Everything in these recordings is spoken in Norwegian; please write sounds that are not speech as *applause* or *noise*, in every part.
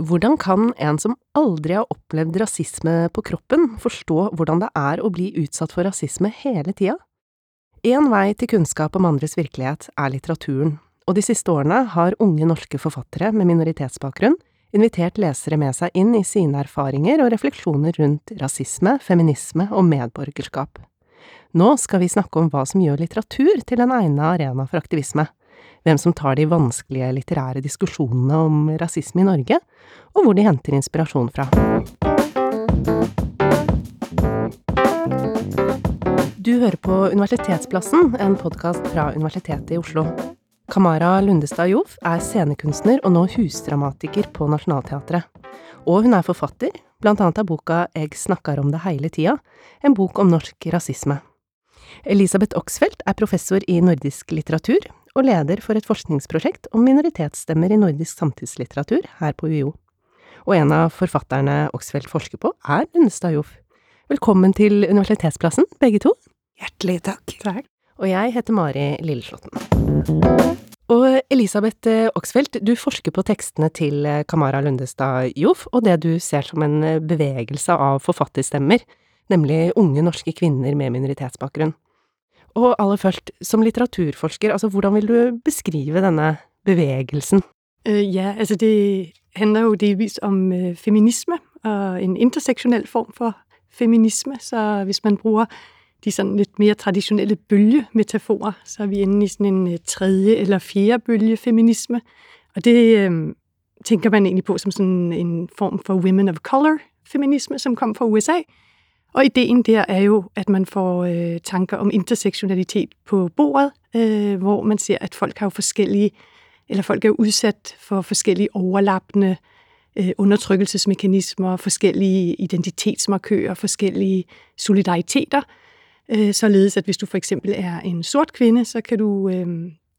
Hvordan kan en som aldri har opplevd rasisme på kroppen, forstå hvordan det er å bli utsatt for rasisme hele tida? En vei til kunnskap om andres virkelighet er litteraturen, og de siste årene har unge norske forfattere med minoritetsbakgrunn invitert lesere med seg inn i sine erfaringer og refleksjoner rundt rasisme, feminisme og medborgerskap. Nå skal vi snakke om hva som gjør litteratur til en egnet arena for aktivisme hvem som tar de vanskelige litterære diskusjonene om rasisme i Norge, og hvor de henter inspirasjon fra. Du hører på Universitetsplassen, en podkast fra Universitetet i Oslo. Kamara Lundestad Jov er scenekunstner og nå husdramatiker på Nationaltheatret. Og hun er forfatter, blant annet av boka Eg snakkar om det heile tida, en bok om norsk rasisme. Elisabeth Oxfeldt er professor i nordisk litteratur, og leder for et forskningsprosjekt om minoritetsstemmer i nordisk samtidslitteratur her på UiO. Og en av forfatterne Oxfeldt forsker på, er Unnestad Joff. Velkommen til Universitetsplassen, begge to. Hjertelig takk. Takk. Og jeg heter Mari Lilleslåtten. Og Elisabeth eh, Oxfeldt, du forsker på tekstene til eh, Kamara Lundestad Joff, og det du ser som en eh, bevegelse av forfatterstemmer, nemlig unge norske kvinner med minoritetsbakgrunn. Og aller først, som litteraturforsker, altså hvordan vil du beskrive denne bevegelsen? Uh, ja, altså det handler jo delvis om uh, feminisme, og en interseksjonell form for feminisme, så hvis man bruger de sådan lidt mere traditionelle bølgemetaforer, så er vi inde i sådan en uh, tredje eller fjerde bølge og det uh, tænker man egentlig på som sådan en form for women of color feminisme, som kom fra USA, og ideen der er jo, at man får øh, tanker om intersektionalitet på bordet, øh, hvor man ser, at folk har jo forskellige, eller folk er jo udsat for forskellige overlappende øh, undertrykkelsesmekanismer, forskellige identitetsmarkører, forskellige solidariteter, øh, således at hvis du for eksempel er en sort kvinde, så kan du øh,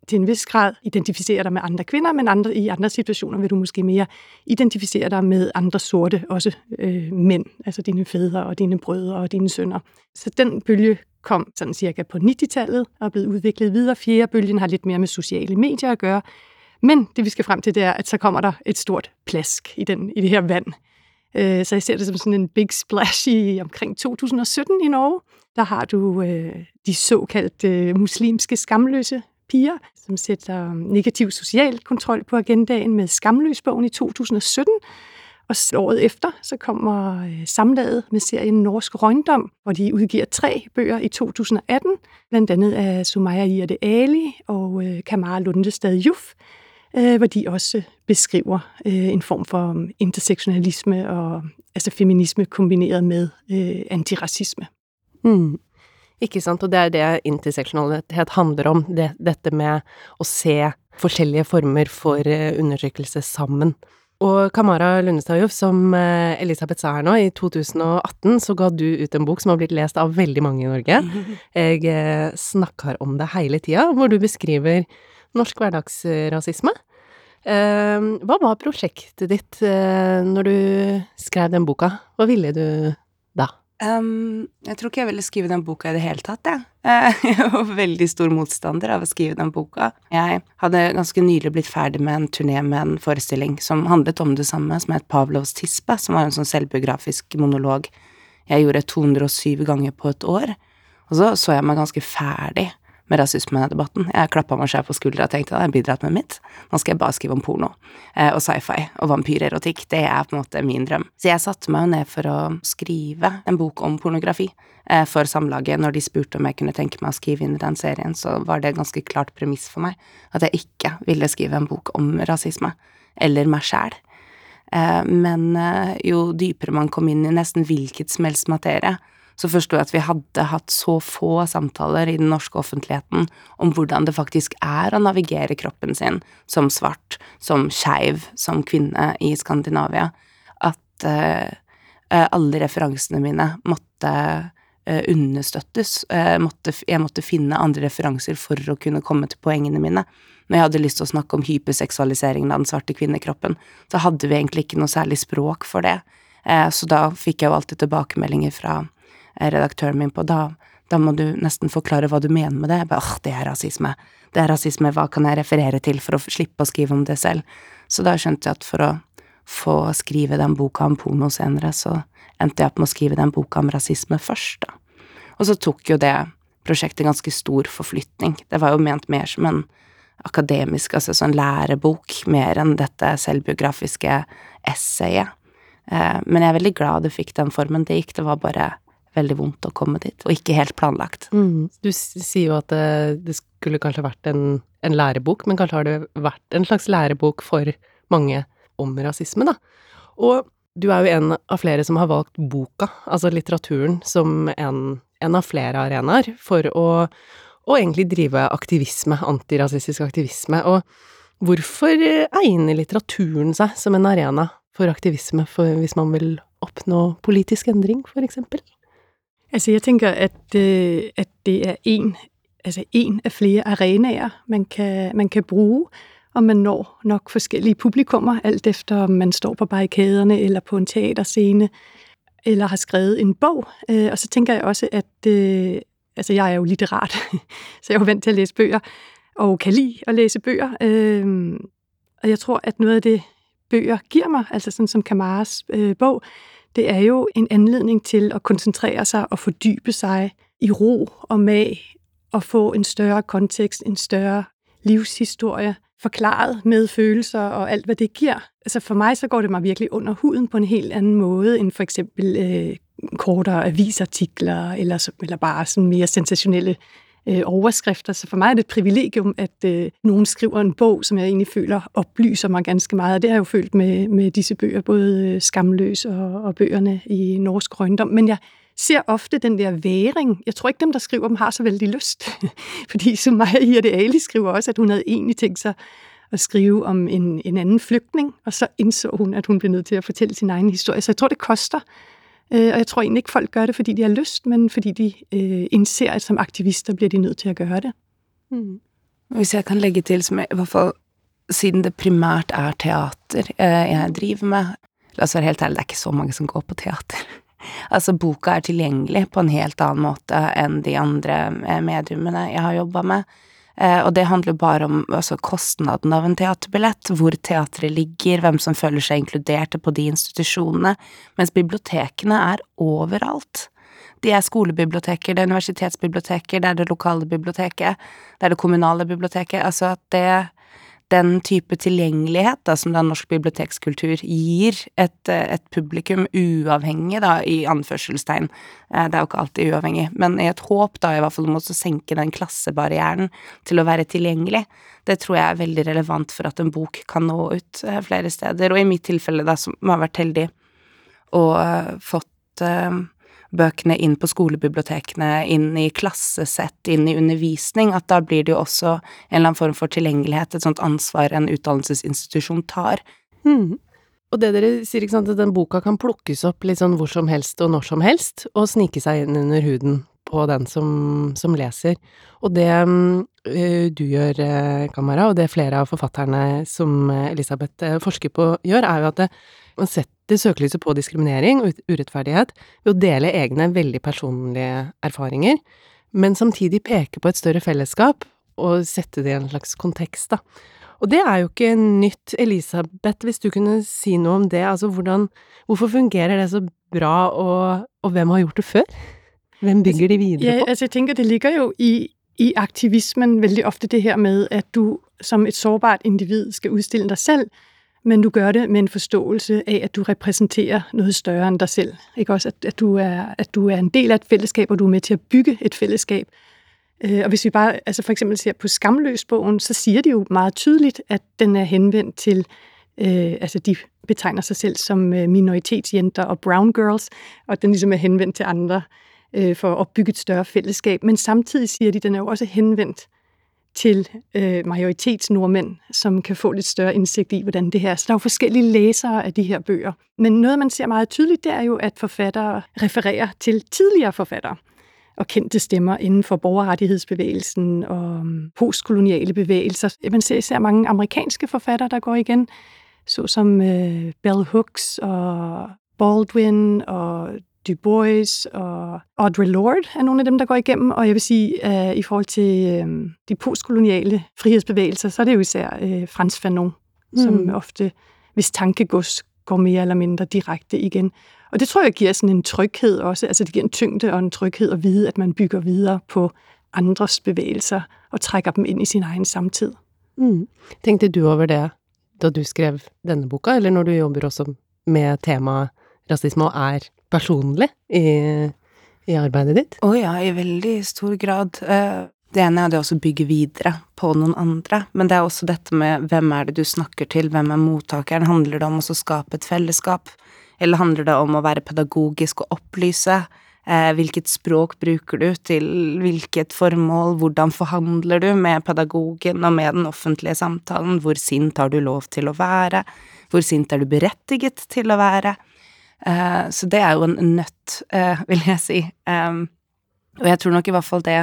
til en vis grad identificere dig med andre kvinder, men andre, i andre situationer vil du måske mere identificere dig med andre sorte, også øh, mænd, altså dine fædre og dine brødre og dine sønner. Så den bølge kom sådan cirka på 90-tallet og er blevet udviklet videre. Fjerde bølgen har lidt mere med sociale medier at gøre. Men det vi skal frem til, det er, at så kommer der et stort plask i, den, i det her vand. Øh, så jeg ser det som sådan en big splash i omkring 2017 i Norge. Der har du øh, de såkaldte øh, muslimske skamløse piger, som sætter negativ social kontrol på agendaen med Skamløsbogen i 2017. Og året efter, så kommer øh, samlaget med serien Norsk Røgndom, hvor de udgiver tre bøger i 2018, blandt andet af Sumaya Irde Ali og øh, Kamara Lundestad Juf, øh, hvor de også beskriver en form for intersektionalisme og altså feminisme kombineret med antiracisme. Mm. Ikke sant, og det er det interseksjonalitet handler om, det, dette med å se forskjellige former for eh, undertrykkelse sammen. Og Kamara Lundestajov, som eh, Elisabeth sa her nå, i 2018 så ga du ut en bok som har blitt lest av veldig mange i Norge. *laughs* Jeg eh, snakker om det hele tida, hvor du beskriver norsk hverdagsrasisme. Hva var prosjektet ditt når du skrev den boka? Hva ville du da? Um, jeg tror ikke jeg ville skrive den boka i det hele tatt, jeg. *laughs* Jeg var veldig stor motstander av å skrive den boka. Jeg hadde ganske nylig blitt ferdig med en turné med en forestilling som handlet om det samme, som het Pavlovs tispe, som var en sånn selvbiografisk monolog jeg gjorde 207 ganger på et år. Og så så jeg meg ganske ferdig med rasismedebatten. Jeg klappa meg selv på skuldra og tenkte at jeg har bidratt med mitt. Nå skal jeg bare skrive om porno eh, og sci-fi og vampyrerotikk. Det er på en måte min drøm. Så jeg satte meg jo ned for å skrive en bok om pornografi eh, for Samlaget. Når de spurte om jeg kunne tenke meg å skrive inn i den serien, så var det et ganske klart premiss for meg at jeg ikke ville skrive en bok om rasisme. Eller meg sjæl. Eh, men jo dypere man kom inn i nesten hvilket som helst materie, så forsto jeg at vi hadde hatt så få samtaler i den norske offentligheten om hvordan det faktisk er å navigere kroppen sin som svart, som skeiv, som kvinne i Skandinavia, at uh, alle referansene mine måtte uh, understøttes. Uh, måtte, jeg måtte finne andre referanser for å kunne komme til poengene mine. Når jeg hadde lyst til å snakke om hyperseksualiseringen av den svarte kvinnekroppen, så hadde vi egentlig ikke noe særlig språk for det. Så da fikk jeg jo alltid tilbakemeldinger fra redaktøren min på, da, da må du nesten forklare hva du mener med det. Jeg bare åh, det er rasisme. Det er rasisme, hva kan jeg referere til for å slippe å skrive om det selv? Så da skjønte jeg at for å få skrive den boka om porno senere, så endte jeg opp med å skrive den boka om rasisme først, da. Og så tok jo det prosjektet ganske stor forflytning. Det var jo ment mer som en akademisk, altså sånn lærebok, mer enn dette selvbiografiske essayet. Eh, men jeg er veldig glad det fikk den formen det gikk. Det var bare veldig vondt å komme dit, og ikke helt planlagt. Mm. Du sier jo at det, det skulle kanskje vært en, en, lærebok, men kanskje har det vært en slags lærebok for mange om rasisme, da. Og du er jo en av flere som har valgt boka, altså litteraturen, som en, en av flere arenaer for å, å, egentlig drive aktivisme, antirasistisk aktivisme. Og hvorfor egner litteraturen seg som en arena for aktivisme for hvis man vil oppnå politisk endring, for eksempel? Altså, jeg tenker at, øh, at det er en, altså en flere arenaer, man kan, man kan bruge, og man når nok forskellige publikummer, alt efter om man står på barrikaderne eller på en teaterscene, eller har skrevet en bog. Øh, og så tænker jeg også, at øh, altså jeg er jo litterat, *laughs* så jeg er jo vant til at læse bøger, og kan lide at læse bøger. Øh, og jeg tror, at noget af det, bøger giver mig, altså sådan som Kamaras øh, bog, det er jo en anledning til at koncentrere seg og fordybe seg i ro og mag, og få en større kontekst, en større livshistorie, forklaret med følelser og alt, hva det gir. Altså for meg så går det meg virkelig under huden på en helt annen måte end for eksempel øh, kortere avisartikler, eller, eller bare sånn mer sensationelle øh, overskrifter. Så for mig er det et privilegium, at øh, nogen skriver en bog, som jeg egentlig føler oplyser mig ganske meget. Og det har jeg jo følt med, med disse bøger, både øh, Skamløs og, og bøgerne i Norsk Røgndom. Men jeg ser ofte den der væring. Jeg tror ikke, dem, der skriver dem, har så vældig lyst. *laughs* Fordi som mig, Irte Ali skriver også, at hun havde egentlig tænkt sig at skrive om en, en anden flygtning, og så indså hun, at hun blev nødt til at fortælle sin egen historie. Så jeg tror, det koster Øh, og jeg tror egentlig ikke, folk gør det, fordi de har lyst, men fordi de øh, indser, at som aktivister blir de nødt til å gjøre det. Mm. Hvis jeg kan legge til, som jeg, i hvert fall siden det primært er teater eh, jeg driver med La oss være helt ærlig, det er ikke så mange som går på teater. *laughs* altså, boka er tilgjengelig på en helt annen måte enn de andre mediumene jeg har jobba med. Eh, og det handler bare om altså, kostnaden av en teaterbillett, hvor teatret ligger, hvem som føler seg inkluderte på de institusjonene, mens bibliotekene er overalt. De er skolebiblioteker, det er universitetsbiblioteker, det er det lokale biblioteket, det er det kommunale biblioteket, altså at det den type tilgjengelighet da, som da norsk bibliotekskultur gir et, et, publikum, uavhengig, da, i anførselstegn, eh, det er jo ikke alltid uavhengig, men i et håp, da, i hvert fall om å senke den klassebarrieren til å være tilgjengelig, det tror jeg er veldig relevant for at en bok kan nå ut eh, flere steder, og i mitt tilfelle, da, som har vært heldig og uh, fått bøkene inn på skolebibliotekene, inn i klassesett, inn i undervisning, at da blir det jo også en eller annen form for tilgjengelighet, et sånt ansvar en utdannelsesinstitusjon tar. Mm. Og det dere sier, ikke sant, at den boka kan plukkes opp litt sånn hvor som helst og når som helst, og snike seg inn under huden på den som, som leser. Og det uh, du gjør, uh, Kamara, og det flere av forfatterne som Elisabeth uh, forsker på, gjør, er jo at det, man setter søkelyset på diskriminering og urettferdighet ved å dele egne, veldig personlige erfaringer, men samtidig peke på et større fellesskap og sette det i en slags kontekst, da. Og det er jo ikke nytt. Elisabeth, hvis du kunne si noe om det, altså hvordan Hvorfor fungerer det så bra, og, og hvem har gjort det før? Hvem bygger de videre på? Ja, altså jeg tenker det ligger jo i, i aktivismen veldig ofte det her med at du som et sårbart individ skal utstille deg selv, men du gør det med en forståelse af, at du repræsenterer noget større end dig selv. Ikke også, at, at, du er, at du er en del af et fællesskab, og du er med til at bygge et fællesskab. Øh, og hvis vi bare altså for ser på Skamløsbogen, så siger de jo meget tydeligt, at den er henvendt til, øh, altså de betegner sig selv som øh, minoritetsjenter og brown girls, og den ligesom er henvendt til andre øh, for at bygge et større fællesskab. Men samtidig siger de, at den er jo også henvendt til øh, majoritetsnordmænd, som kan få lidt større indsigt i, hvordan det her. Så der er jo forskellige læsere af de her bøger. Men noget, man ser meget tydeligt, det er jo, at forfattere refererer til tidligere forfattere og kendte stemmer inden for borgerrettighedsbevægelsen og um, postkoloniale bevægelser. Man ser især mange amerikanske forfattere, der går igen, såsom øh, Bell Hooks og Baldwin og Du Bois og Audre Lorde er nogle af dem, der går igennem. Og jeg vil sige, at i forhold til uh, de postkoloniale frihedsbevægelser, så er det jo især uh, Frans Fanon, mm. som ofte, hvis tankegods går mere eller mindre direkte igen. Og det tror jeg giver sådan en tryghed også. Altså det giver en tyngde og en tryghed at vide, at man bygger videre på andres bevægelser og trækker dem ind i sin egen samtid. Mm. Tenkte du over det da du skrev denne boka, eller når du jobber også med temaet rasisme og er personlig i, i arbeidet ditt? Å ja, i veldig stor grad. Eh, det ene er det å bygge videre på noen andre, men det er også dette med hvem er det du snakker til, hvem er mottakeren, handler det om å skape et fellesskap, eller handler det om å være pedagogisk og opplyse? Eh, hvilket språk bruker du til hvilket formål, hvordan forhandler du med pedagogen og med den offentlige samtalen, hvor sint har du lov til å være, hvor sint er du berettiget til å være? Eh, så det er jo en nøtt, eh, vil jeg si. Og jeg tror nok i hvert fall det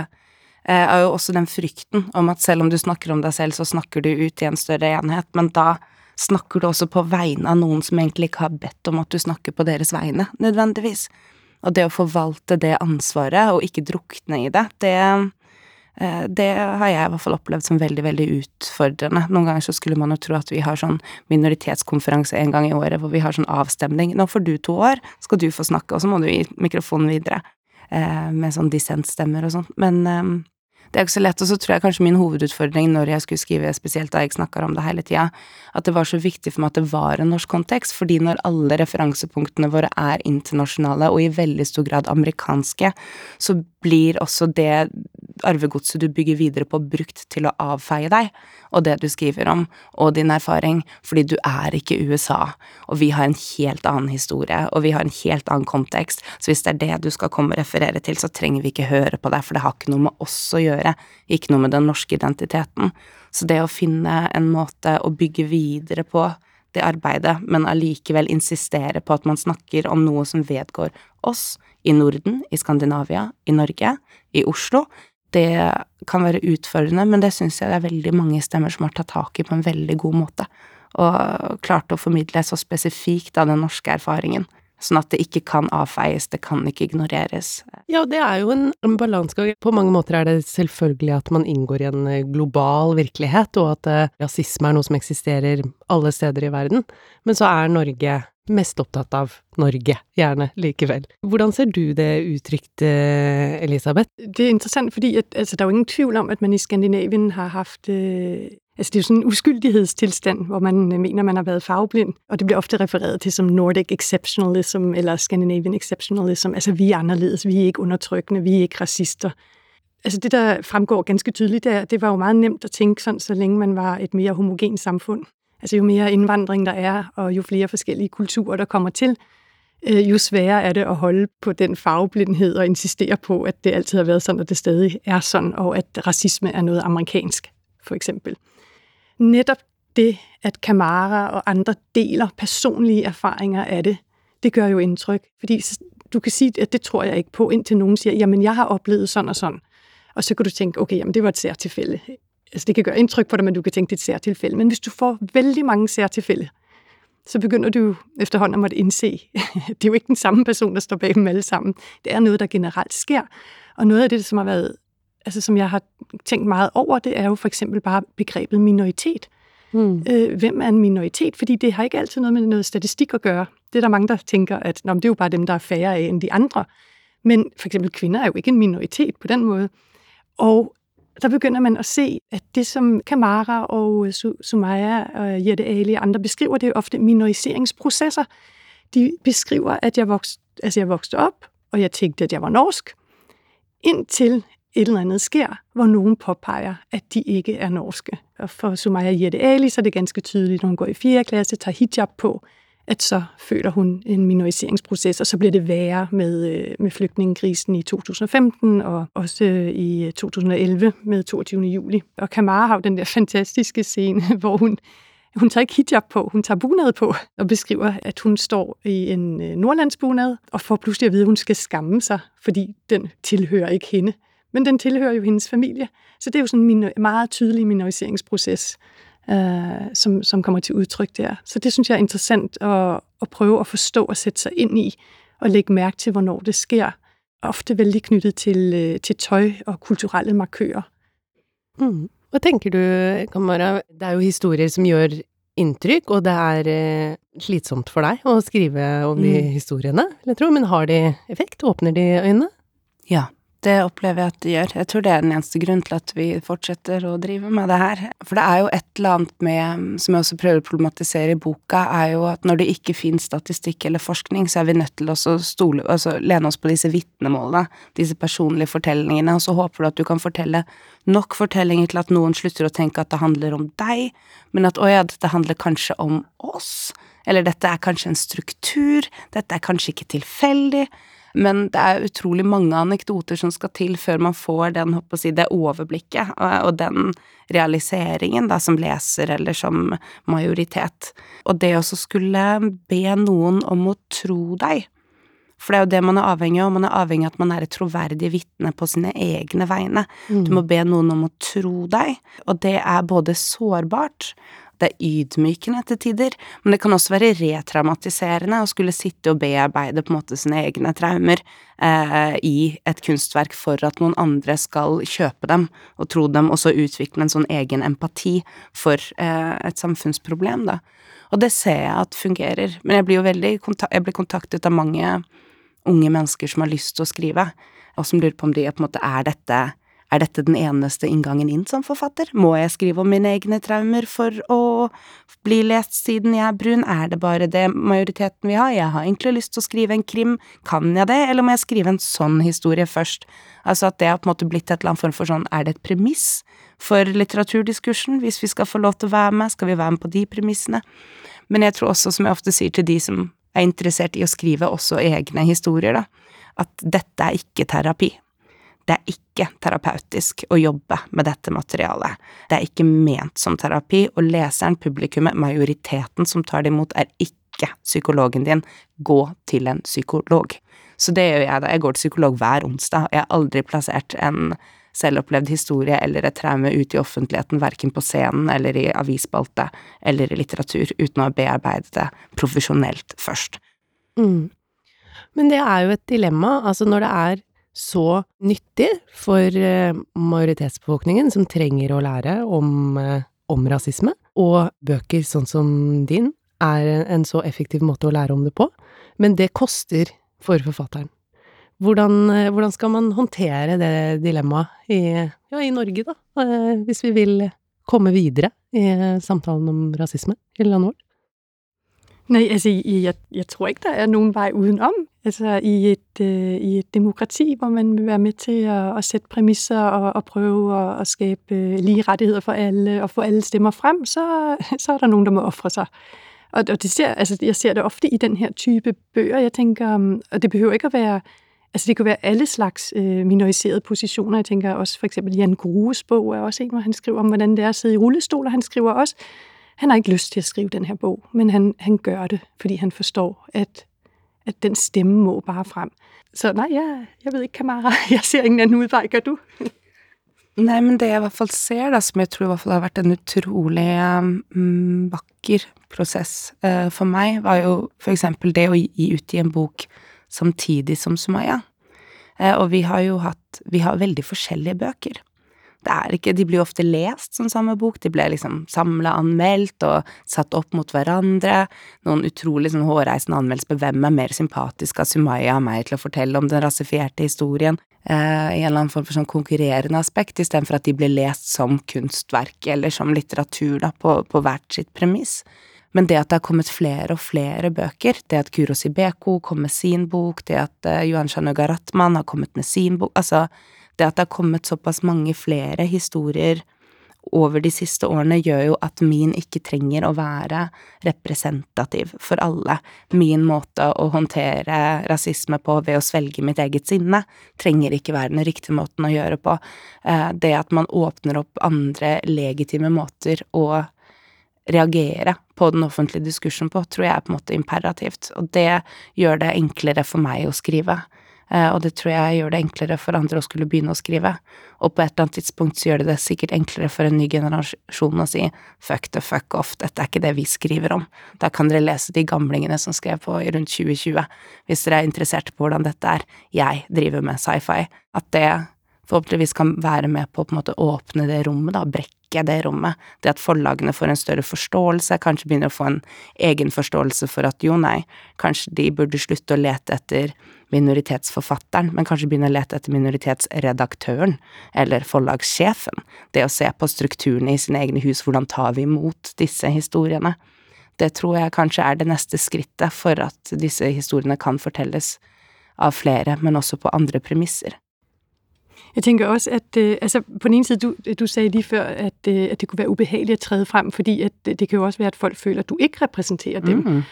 er jo også den frykten om at selv om du snakker om deg selv, så snakker du ut i en større enhet, men da snakker du også på vegne av noen som egentlig ikke har bedt om at du snakker på deres vegne, nødvendigvis. Og det å forvalte det ansvaret, og ikke drukne i det, det, eh, det har jeg i hvert fall opplevd som veldig, veldig utfordrende. Noen ganger så skulle man jo tro at vi har sånn minoritetskonferanse en gang i året hvor vi har sånn avstemning. Nå får du to år, skal du få snakke, og så må du gi mikrofonen videre. Eh, med sånn dissentstemmer og sånn. Men eh, det er ikke så lett, og så tror jeg kanskje min hovedutfordring når jeg skulle skrive, spesielt da jeg snakker om det hele tida, at det var så viktig for meg at det var en norsk kontekst, fordi når alle referansepunktene våre er internasjonale og i veldig stor grad amerikanske, så blir også det arvegodset du bygger videre på, brukt til å avfeie deg og det du skriver om, og din erfaring, fordi du er ikke USA, og vi har en helt annen historie, og vi har en helt annen kontekst, så hvis det er det du skal komme og referere til, så trenger vi ikke høre på deg, for det har ikke noe med oss å gjøre, ikke noe med den norske identiteten. Så det å finne en måte å bygge videre på det arbeidet, men allikevel insistere på at man snakker om noe som vedgår oss, i Norden, i Skandinavia, i Norge, i Oslo, det kan være utfordrende, men det syns jeg det er veldig mange stemmer som har tatt tak i på en veldig god måte, og klart å formidle så spesifikt av den norske erfaringen. Sånn at det ikke kan avfeies, det kan ikke ignoreres. Ja, det er jo en, balansegang. På mange måter er det selvfølgelig at man inngår i en eh, global virkelighet, og at uh, rasisme er noe som eksisterer alle steder i verden. Men så er Norge mest opptatt av Norge, gjerne, likevel. Hvordan ser du det uttrykt, eh, Elisabeth? Det er interessant, fordi at, altså, det er jo ingen tvivl om, at man i Skandinavien har haft øh, Altså det er jo sådan en uskyldighedstilstand, hvor man øh, mener, man har været farveblind, og det bliver ofte refereret til som Nordic Exceptionalism eller Scandinavian Exceptionalism. Altså vi er anderledes, vi er ikke undertrykkende, vi er ikke racister. Altså det, der fremgår ganske tydeligt, der, det var jo meget nemt at tænke sådan, så længe man var et mere homogent samfund. Altså jo mere indvandring der er, og jo flere forskellige kulturer, der kommer til, øh, jo sværere er det at holde på den farveblindhed og insistere på, at det altid har været sådan, og det stadig er sådan, og at racisme er noget amerikansk, for eksempel. Netop det, at Kamara og andre deler personlige erfaringer af det, det gør jo indtryk. Fordi du kan sige, at det tror jeg ikke på, indtil nogen siger, jamen jeg har oplevet sådan og sådan. Og så kan du tænke, okay, jamen det var et særtilfælde altså det kan gøre indtryk på dig, men du kan tænke, det er et særtilfælde. Men hvis du får vældig mange særtilfælde, så begynder du efterhånden at måtte indse, *laughs* det er jo ikke den samme person, der står bag dem alle sammen. Det er noget, der generelt sker. Og noget af det, som har været, altså som jeg har tænkt meget over, det er jo for eksempel bare begrebet minoritet. Mm. Øh, hvem er en minoritet? Fordi det har ikke altid noget med noget statistik at gøre. Det er der mange, der tænker, at Nå, det er jo bare dem, der er færre af end de andre. Men for eksempel kvinder er jo ikke en minoritet på den måde. Og der begynder man at se, at det som Kamara og øh, Sumaya og Jette Ali og andre beskriver, det er ofte minoriseringsprocesser. De beskriver, at jeg vokste, altså jeg vokste op, og jeg tænkte, at jeg var norsk, indtil et eller andet sker, hvor nogen påpeger, at de ikke er norske. Og for Sumaya Jette Ali, så er det ganske tydeligt, når hun går i 4. klasse, tager hijab på, at så føler hun en minoriseringsproces, og så bliver det værre med, øh, med flygtningekrisen i 2015 og også øh, i 2011 med 22. juli. Og Kamara har jo den der *laughs* fantastiske scene, *laughs* hvor hun hun tager ikke hijab på, hun tager bunad på, og beskriver, at hun står i en øh, nordlandsbunad, og får pludselig at vide, at hun skal skamme sig, fordi den tilhører ikke hende. Men den tilhører jo hendes familie. Så det er jo sådan en meget tydelig minoriseringsproces øh, som, som kommer til udtryk der. Så det synes jeg er interessant at, at prøve at forstå og sætte sig ind i, og lægge mærke til, hvornår det sker. Ofte veldig knyttet til, øh, til tøj og kulturelle markører. Mm. Hva tenker du, Kamara? Det er jo historier som gjør inntrykk, og det er eh, slitsomt for deg å skrive om de Mm. historiene, vil jeg tro, men har de effekt? Åpner de øynene? Ja, det opplever jeg at det gjør. Jeg tror det er den eneste grunnen til at vi fortsetter å drive med det her. For det er jo et eller annet med, som jeg også prøver å problematisere i boka, er jo at når det ikke finnes statistikk eller forskning, så er vi nødt til å stole, altså lene oss på disse vitnemålene, disse personlige fortellingene, og så håper du at du kan fortelle nok fortellinger til at noen slutter å tenke at det handler om deg, men at å ja, dette handler kanskje om oss, eller dette er kanskje en struktur, dette er kanskje ikke tilfeldig. Men det er utrolig mange anekdoter som skal til før man får den, si, det overblikket og, og den realiseringen da, som leser eller som majoritet. Og det å skulle be noen om å tro deg. For det er jo det man er avhengig av, man er avhengig av at man er et troverdig vitne på sine egne vegne. Du må be noen om å tro deg, og det er både sårbart, det er ydmykende til tider, men det kan også være retraumatiserende å skulle sitte og bearbeide på en måte sine egne traumer eh, i et kunstverk for at noen andre skal kjøpe dem og tro dem, og så utvikle en sånn egen empati for eh, et samfunnsproblem, da. Og det ser jeg at fungerer, men jeg blir jo veldig jeg blir kontaktet av mange unge mennesker som har lyst til å skrive, og som lurer på om de på en måte er dette er dette den eneste inngangen inn som forfatter? Må jeg skrive om mine egne traumer for å bli lest siden jeg er brun? Er det bare det majoriteten vil ha? Jeg har egentlig lyst til å skrive en krim, kan jeg det, eller må jeg skrive en sånn historie først? Altså at det har på en måte blitt et eller annet form for sånn, er det et premiss for litteraturdiskursen, hvis vi skal få lov til å være med, skal vi være med på de premissene? Men jeg tror også, som jeg ofte sier til de som er interessert i å skrive også egne historier, da, at dette er ikke terapi. Det er ikke terapeutisk å jobbe med dette materialet. Det er ikke ment som terapi, og leseren, publikummet, majoriteten som tar det imot, er ikke psykologen din. Gå til en psykolog. Så det gjør jeg da. Jeg går til psykolog hver onsdag. Jeg har aldri plassert en selvopplevd historie eller et traume ut i offentligheten, verken på scenen eller i avisspalte eller i litteratur, uten å ha bearbeidet det profesjonelt først. Mm. Men det er jo et dilemma, altså når det er så nyttig for eh, majoritetsbefolkningen som trenger å lære om, eh, om rasisme, og bøker sånn som din er en så effektiv måte å lære om det på, men det koster for forfatteren. Hvordan, eh, hvordan skal man håndtere det dilemmaet i, ja, i Norge, da, hvis vi vil komme videre i samtalen om rasisme i landet vårt? Nej, altså jeg, jeg tror ikke, der er nogen vej udenom. Altså i et, øh, i et demokrati, hvor man vil være med til at, at sætte præmisser og, og prøve at, at skabe øh, lige rettigheder for alle og få alle stemmer frem, så, *laughs* så er der nogen, der må ofre sig. Og, og det ser, altså, jeg ser det ofte i den her type bøger. Jeg tænker, um, og det behøver ikke at være Altså det kan være alle slags øh, minoriserede positioner. Jeg tænker også for eksempel Jan Grues bog er også en, hvor han skriver om, hvordan det er at sidde i rullestol, og han skriver også, han har ikke lyst til at skrive den her bog, men han, han gør det, fordi han forstår, at, at den stemme må bare frem. Så nej, jeg, jeg ved ikke, Kamara, *laughs* jeg ser ingen anden udvej, gør du? Nei, men det jeg i hvert fall ser, da, som jeg tror i hvert fall har vært en utrolig um, vakker prosess uh, for meg, var jo for eksempel det å gi ut i en bok samtidig som Sumaya. Uh, og vi har jo hatt Vi har veldig forskjellige bøker. Det er ikke De blir ofte lest som samme bok, de ble liksom samla anmeldt og satt opp mot hverandre. Noen utrolig sånn hårreisende anmeldelser på hvem er mer sympatisk av Sumaya og meg til å fortelle om den rasifierte historien, eh, i en eller annen form for sånn konkurrerende aspekt, istedenfor at de blir lest som kunstverk eller som litteratur, da, på, på hvert sitt premiss. Men det at det har kommet flere og flere bøker, det at Kuro Sibeko kom med sin bok, det at uh, Johan Shanuga Ratman har kommet med sin bok, altså det at det har kommet såpass mange flere historier over de siste årene, gjør jo at min ikke trenger å være representativ for alle. Min måte å håndtere rasisme på ved å svelge mitt eget sinne, trenger ikke være den riktige måten å gjøre på. Uh, det at man åpner opp andre legitime måter å reagere på den offentlige diskursen på, tror jeg er på en måte imperativt, og det gjør det enklere for meg å skrive. Uh, og det tror jeg gjør det enklere for andre å skulle begynne å skrive. Og på et eller annet tidspunkt så gjør det det sikkert enklere for en ny generasjon å si fuck the fuck off, dette er ikke det vi skriver om. Da kan dere lese de gamlingene som skrev på rundt 2020, hvis dere er interessert på hvordan dette er. Jeg driver med sci-fi. At det forhåpentligvis kan være med på å på en måte åpne det rommet, da, brekke det rommet. Det at forlagene får en større forståelse, kanskje begynner å få en egen forståelse for at jo, nei, kanskje de burde slutte å lete etter minoritetsforfatteren, men kanskje begynne å lete etter minoritetsredaktøren, eller forlagssjefen. Det å se på strukturene i sine egne hus, hvordan tar vi imot disse historiene? Det tror jeg kanskje er det neste skrittet for at disse historiene kan fortelles av flere, men også på andre premisser. Jeg tænker også, at øh, altså på den ene side, du, du sagde lige før, at, øh, at det kunne være ubehageligt at træde frem, fordi at, det kan jo også være, at folk føler, at du ikke repræsenterer dem. Mm.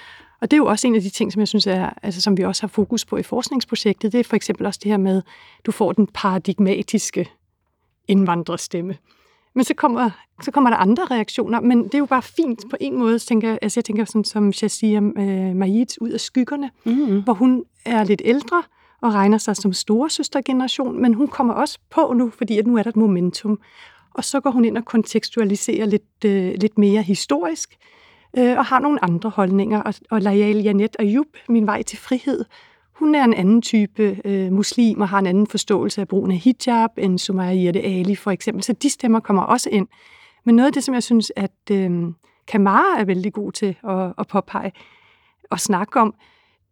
Og det er jo også en af de ting, som jeg synes er, altså som vi også har fokus på i forskningsprojektet, det er for eksempel også det her med, du får den paradigmatiske indvandrerstemme. Men så kommer, så kommer der andre reaktioner, men det er jo bare fint på en måde. Tænker, altså jeg tænker sådan som Shazia øh, Majid ud af skyggerne, mm. hvor hun er lidt ældre og regner sig som storesøstergeneration, men hun kommer også på nu, fordi at nu er der et momentum. Og så går hun ind og kontekstualiserer lidt, øh, lidt mere historisk, og har nogle andre holdninger. Og, og Layal Janet Ayub, Min vej til frihed, hun er en anden type øh, muslim og har en anden forståelse af brugen af hijab end Sumaya Yirde Ali for eksempel. Så de stemmer kommer også ind. Men noget af det, som jeg synes, at øh, Kamara er vældig god til at, at påpege og snakke om,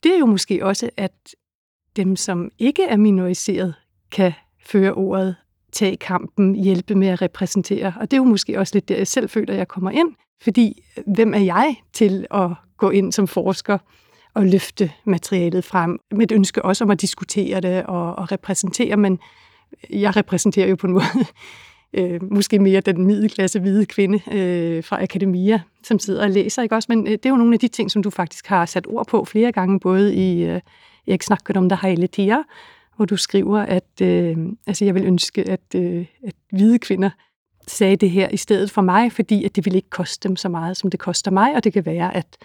det er jo måske også, at dem, som ikke er minoriseret, kan føre ordet, tage kampen, hjælpe med at repræsentere. Og det er jo måske også lidt der, jeg selv føler, jeg kommer ind. Fordi hvem er jeg til at gå inn som forsker og løfte materialet frem, med et ønske også om å diskutere det og, og repræsentere, men jeg repræsenterer jo på en *laughs* måte øh, måske mere den middelklasse hvide kvinde øh, fra akademia, som sitter og læser, ikke også? Men øh, det er jo nogle af de ting, som du faktisk har sat ord på flere gange, både i øh, Jeg snakker om det hele tida, hvor du skriver, at øh, altså, jeg vil ønske, at, øh, at hvide kvinder sagde det her i stedet for mig, fordi at det ville ikke koste dem så meget, som det koster mig, og det kan være, at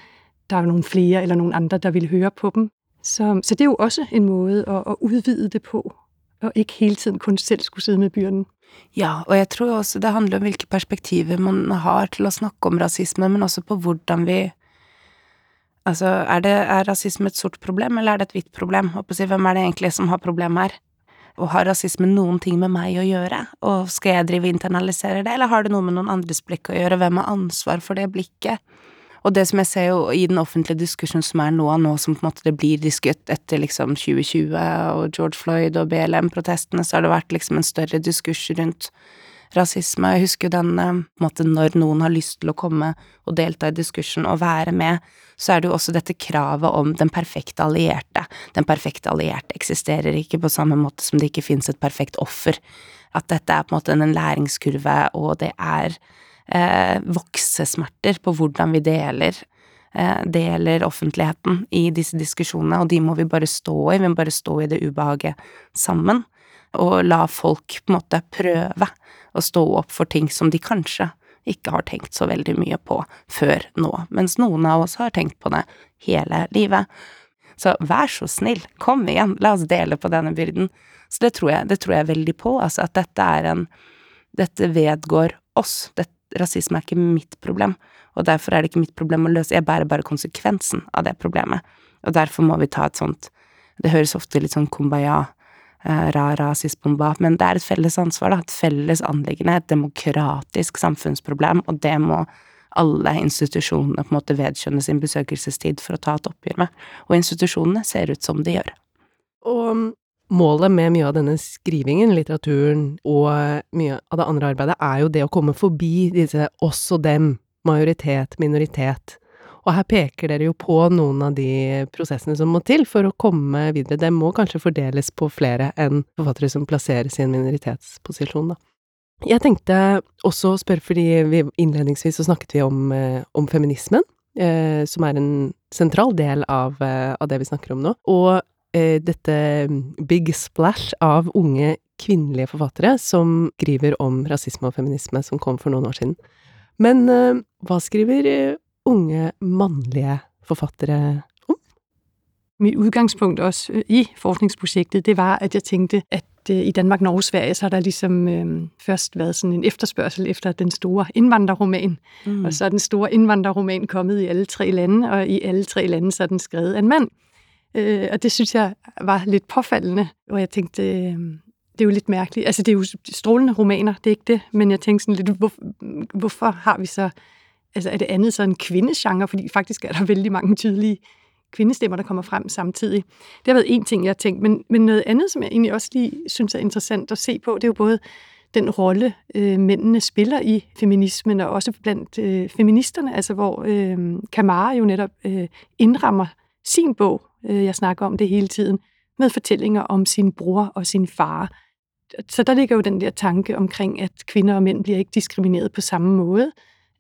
der er nogle flere eller nogle andre, der vil høre på dem. Så, så det er jo også en måde at, at udvide det på, og ikke hele tiden kun selv skulle sidde med byrden. Ja, og jeg tror også det handler om hvilke perspektiver man har til å snakke om rasisme, men også på hvordan vi Altså, er, det, er rasisme et sort problem, eller er det et hvitt problem? Hvem er det egentlig som har problem her? Og har rasisme noen ting med meg å gjøre? Og skal jeg drive og internalisere det, eller har det noe med noen andres blikk å gjøre? Hvem har ansvar for det blikket? Og det som jeg ser jo i den offentlige diskusjonen som er nå, nå som på en måte det blir diskutert etter liksom 2020 og George Floyd og BLM-protestene, så har det vært liksom en større diskurs rundt rasisme. Jeg husker jo den eh, måte når noen har lyst til å komme og delta i diskursen og være med, så er det jo også dette kravet om den perfekte allierte. Den perfekte allierte eksisterer ikke på samme måte som det ikke finnes et perfekt offer. At dette er på en måte en læringskurve, og det er eh, voksesmerter på hvordan vi deler eh, deler offentligheten i disse diskusjonene, og de må vi bare stå i, vi må bare stå i det ubehaget sammen, og la folk på en måte prøve å stå opp for ting som de kanskje ikke har tenkt så veldig mye på før nå, mens noen av oss har tenkt på det hele livet. Så vær så snill, kom igjen, la oss dele på denne byrden. Så det tror jeg, det tror jeg veldig på, altså at dette er en Dette vedgår oss. Det, rasisme er ikke mitt problem, og derfor er det ikke mitt problem å løse, jeg bærer bare konsekvensen av det problemet, og derfor må vi ta et sånt Det høres ofte litt sånn kumbaya, ra-ra, sisbomba, men det er et felles ansvar, da, et felles anliggende, et demokratisk samfunnsproblem, og det må alle institusjonene på en måte vedkjenne sin besøkelsestid for å ta et oppgjør med, og institusjonene ser ut som de gjør. Og målet med mye av denne skrivingen, litteraturen og mye av det andre arbeidet, er jo det å komme forbi disse oss og dem, majoritet, minoritet. Og her peker dere jo på noen av de prosessene som må til for å komme videre. Det må kanskje fordeles på flere enn forfattere som plasseres i en minoritetsposisjon, da. Jeg tenkte også å spørre, fordi vi innledningsvis så snakket vi om, eh, om feminismen, eh, som er en sentral del av, eh, av det vi snakker om nå. Og eh, dette mm, big splash av unge kvinnelige forfattere som skriver om rasisme og feminisme, som kom for noen år siden. Men eh, hva skriver unge mannlige forfattere om? Mit udgangspunkt også øh, i forskningsprojektet, det var, at jeg tænkte, at øh, i Danmark, Norge, Sverige, så har der ligesom øh, først været sådan en efterspørgsel efter den store indvandrerroman. Mm. Og så er den store indvandrerroman kommet i alle tre lande, og i alle tre lande så er den skrevet af en mand. Øh, og det synes jeg var lidt påfaldende, og jeg tænkte, øh, det er jo lidt mærkeligt. Altså, det er jo strålende romaner, det er ikke det, men jeg tenkte sådan lidt, hvor, hvorfor har vi så, altså er det andet så en kvindegenre, fordi faktisk er der vældig mange tydelige kvindestemmer, der kommer frem samtidig. Det har været en ting, jeg har tænkt, men, men noget andet, som jeg egentlig også lige synes er interessant at se på, det er jo både den rolle, øh, mændene spiller i feminismen, og også blandt øh, feministerne, altså hvor øh, Kamara jo netop øh, indrammer sin bog, øh, jeg snakker om det hele tiden, med fortællinger om sin bror og sin far. Så der ligger jo den der tanke omkring, at kvinder og mænd bliver ikke diskrimineret på samme måde.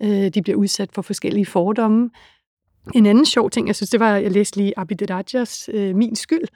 Øh, de bliver udsat for forskellige fordomme. En anden sjov ting, jeg synes, det var, at jeg læste lige Abid Rajas øh, Min skyld,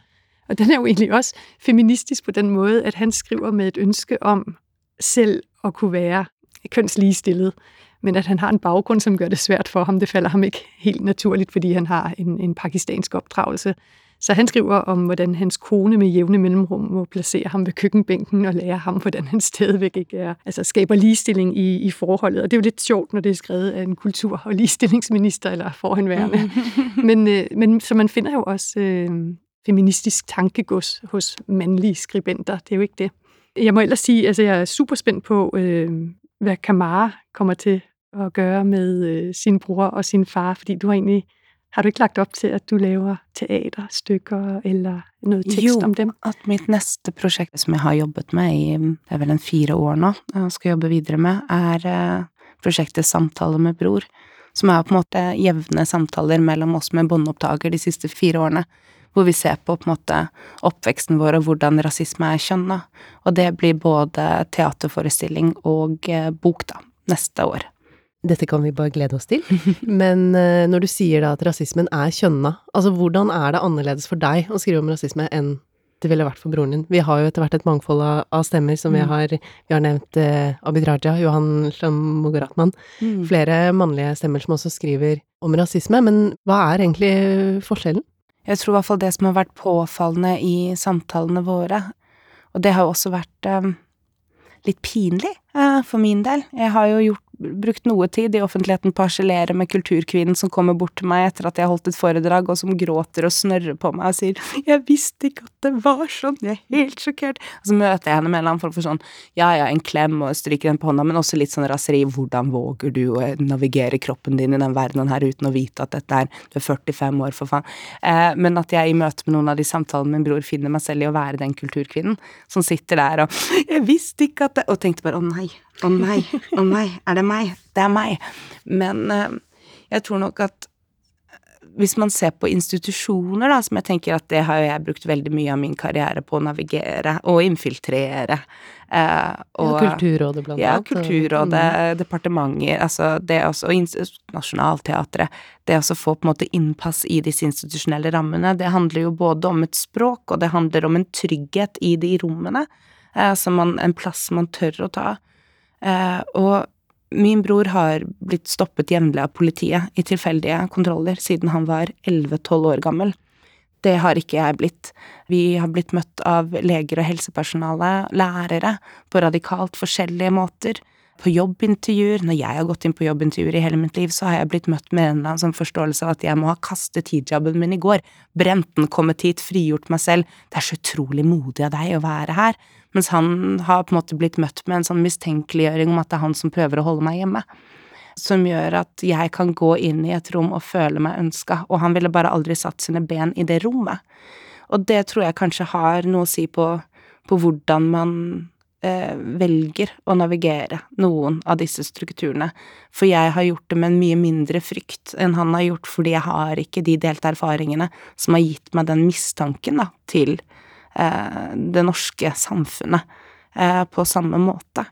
og den er jo egentlig også feministisk på den måde, at han skriver med et ønske om selv at kunne være kønsligestillet, men at han har en baggrund, som gør det svært for ham. Det falder ham ikke helt naturligt, fordi han har en, en pakistansk opdragelse. Så han skriver om, hvordan hans kone med jævne mellomrom må placere ham ved køkkenbænken og lære ham, hvordan han stadigvæk ikke er, altså skaber ligestilling i, i forholdet. Og det er jo lidt sjovt, når det er skrevet af en kultur- og ligestillingsminister eller forhenværende. men, øh, men så man finder jo også øh, feministisk tankegods hos mandlige skribenter. Det er jo ikke det. Jeg må ellers sige, altså jeg er super spændt på, øh, hvad Kamara kommer til at gøre med øh, sin bror og sin far, fordi du har egentlig har du ikke lagt opp til at du lager teaterstykker eller noe tekst jo, om dem? Jo, at mitt neste prosjekt, som jeg har jobbet med i det er vel en fire år nå, og skal jobbe videre med, er eh, prosjektet Samtale med bror. Som er på en måte jevne samtaler mellom oss med båndopptaker de siste fire årene. Hvor vi ser på på måte oppveksten vår og hvordan rasisme er kjønna. Og det blir både teaterforestilling og eh, bok, da, neste år. Dette kan vi bare glede oss til. *laughs* Men uh, når du sier da at rasismen er kjønna, altså hvordan er det annerledes for deg å skrive om rasisme enn det ville vært for broren din? Vi har jo etter hvert et mangfold av, stemmer, som mm. vi har Vi har nevnt uh, Abid Raja, Johan Shamogaratman, mm. flere mannlige stemmer som også skriver om rasisme. Men hva er egentlig forskjellen? Jeg tror i hvert fall det som har vært påfallende i samtalene våre, og det har jo også vært um, litt pinlig uh, for min del. Jeg har jo gjort brukt noe tid i offentligheten på å harselere med kulturkvinnen som kommer bort til meg etter at jeg har holdt et foredrag, og som gråter og snørrer på meg og sier 'Jeg visste ikke at det var sånn, jeg er helt sjokkert'. Og så møter jeg henne med en eller annen form for sånn 'ja ja, en klem' og stryker den på hånda, men også litt sånn raseri 'hvordan våger du å navigere kroppen din i den verdenen her uten å vite at dette er Du er 45 år, for faen. Eh, men at jeg i møte med noen av de samtalene min bror finner meg selv i å være den kulturkvinnen som sitter der og 'jeg visste ikke at det' Og tenkte bare 'å nei'. Å nei, å nei, er det meg? Det er meg. Men uh, jeg tror nok at hvis man ser på institusjoner, da, som jeg tenker at det har jeg brukt veldig mye av min karriere på å navigere og infiltrere. Eh, og, ja, Kulturrådet, blant annet. Ja, Kulturrådet, mm. departementer, altså det også, og Nationaltheatret. Det å få på en måte innpass i disse institusjonelle rammene, det handler jo både om et språk, og det handler om en trygghet i de rommene. Eh, man, en plass man tør å ta. Eh, og min bror har blitt stoppet jevnlig av politiet i tilfeldige kontroller siden han var 11-12 år gammel. Det har ikke jeg blitt. Vi har blitt møtt av leger og helsepersonale, lærere, på radikalt forskjellige måter. På jobbintervjuer, når jeg har gått inn på jobbintervjuer i hele mitt liv, så har jeg blitt møtt med en eller annen sånn forståelse av at jeg må ha kastet hijaben min i går, brent den, kommet hit, frigjort meg selv, det er så utrolig modig av deg å være her, mens han har på en måte blitt møtt med en sånn mistenkeliggjøring om at det er han som prøver å holde meg hjemme. Som gjør at jeg kan gå inn i et rom og føle meg ønska, og han ville bare aldri satt sine ben i det rommet. Og det tror jeg kanskje har noe å si på, på hvordan man eh, velger å navigere noen av disse strukturene. For jeg har gjort det med en mye mindre frykt enn han har gjort, fordi jeg har ikke de delte erfaringene som har gitt meg den mistanken da, til det norske samfunnet eh, på samme måte.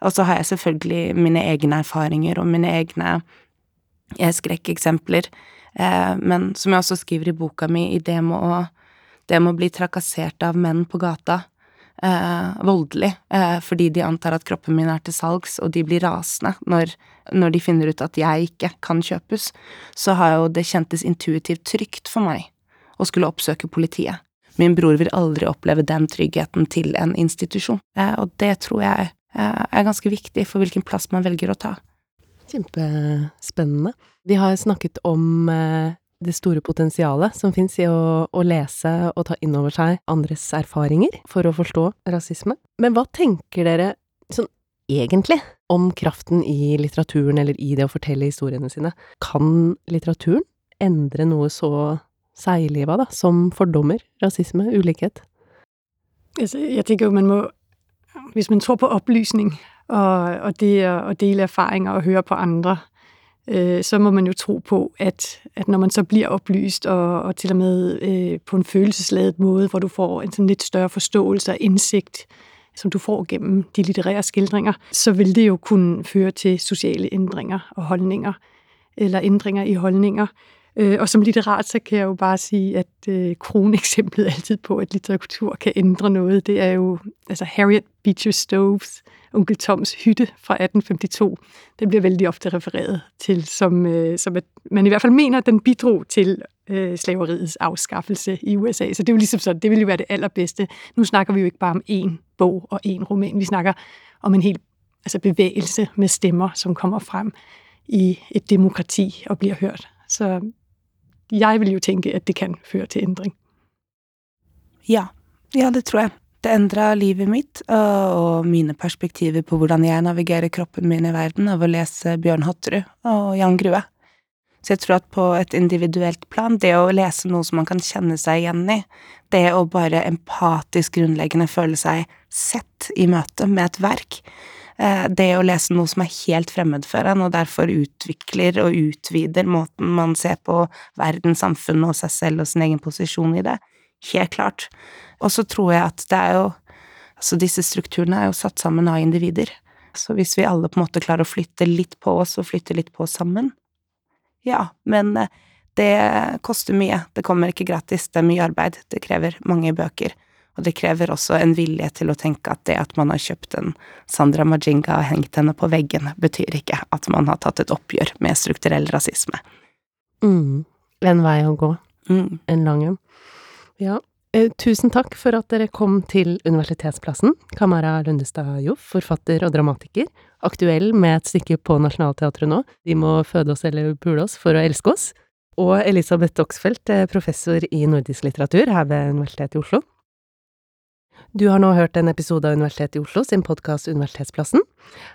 Og så har jeg selvfølgelig mine egne erfaringer og mine egne eh, skrekkeksempler, men som jeg også skriver i boka mi, i det med å, det med å bli trakassert av menn på gata, eh, voldelig, eh, fordi de antar at kroppen min er til salgs, og de blir rasende når, når, de finner ut at jeg ikke kan kjøpes, så har jo det kjentes intuitivt trygt for meg å skulle oppsøke politiet. Min bror vil aldri oppleve den tryggheten til en institusjon, eh, og det tror jeg eh, er ganske viktig for hvilken plass man velger å ta. Kjempespennende. Vi har snakket om eh, det store potensialet som fins i å, å, lese og ta inn over seg andres erfaringer for å forstå rasisme. Men hva tenker dere sånn egentlig om kraften i litteraturen eller i det å fortelle historiene sine? Kan litteraturen endre noe så seigliva, da, som fordommer, rasisme, ulikhet? Altså, jeg tenker jo man må Hvis man tror på opplysning og, og det å dele erfaringer og høre på andre, øh, så må man jo tro på, at, at når man så blir opplyst, og, og til og med øh, på en følelsesladet måte, hvor du får en sånn litt større forståelse og innsikt, som du får gjennom de litterære skildringer, så vil det jo kunne føre til sosiale endringer og holdninger, eller endringer i holdninger. Øh, og som litterat så kan jeg jo bare sige, at øh, kroneksemplet altid på, at litteratur kan ændre noe, det er jo altså Harriet Beecher Stowe's Onkel Toms hytte fra 1852. Den blir veldig ofte refereret til som, øh, som at man i hvert fall mener, at den bidrog til øh, slaveriets afskaffelse i USA. Så det er jo ligesom sådan, det vil jo være det allerbedste. Nu snakker vi jo ikke bare om én bog og én roman. Vi snakker om en hel altså bevægelse med stemmer, som kommer frem i et demokrati og blir hørt. Så jeg vil jo tenke at det kan føre til endring. Ja, ja det tror jeg. Det endra livet mitt og mine perspektiver på hvordan jeg navigerer kroppen min i verden av å lese Bjørn Hotterud og Jan Grue. Så jeg tror at på et individuelt plan, det å lese noe som man kan kjenne seg igjen i, det å bare empatisk grunnleggende føle seg sett i møte med et verk, det å lese noe som er helt fremmed for en, og derfor utvikler og utvider måten man ser på verden, samfunnet og seg selv og sin egen posisjon i det, helt klart. Og så tror jeg at det er jo Altså, disse strukturene er jo satt sammen av individer. Så hvis vi alle på en måte klarer å flytte litt på oss og flytte litt på oss sammen Ja, men eh, det koster mye. Det kommer ikke gratis. Det er mye arbeid. Det krever mange bøker. Og det krever også en vilje til å tenke at det at man har kjøpt en Sandra Majinga og hengt henne på veggen, betyr ikke at man har tatt et oppgjør med strukturell rasisme. Mm. En vei å gå. Mm. En lang en. Ja, Eh, tusen takk for at dere kom til Universitetsplassen, Kamara Lundestad Joff, forfatter og dramatiker, aktuell med et stykke på Nationaltheatret nå, De må føde oss eller pule oss for å elske oss, og Elisabeth Oxfeldt, eh, professor i nordisk litteratur her ved Universitetet i Oslo. Du har nå hørt en episode av Universitetet i Oslo sin podkast Universitetsplassen.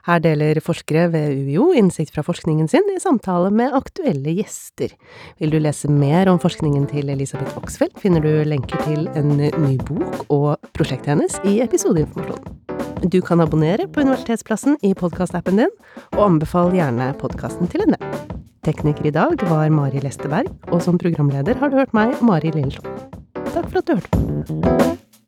Her deler forskere ved UiO innsikt fra forskningen sin i samtale med aktuelle gjester. Vil du lese mer om forskningen til Elisabeth Oxfeldt, finner du lenker til en ny bok og prosjektet hennes i episodeinformasjonen. Du kan abonnere på Universitetsplassen i podkastappen din, og anbefal gjerne podkasten til en venn. Tekniker i dag var Mari Lesteberg, og som programleder har du hørt meg, Mari Lilleslått. Takk for at du hørte på.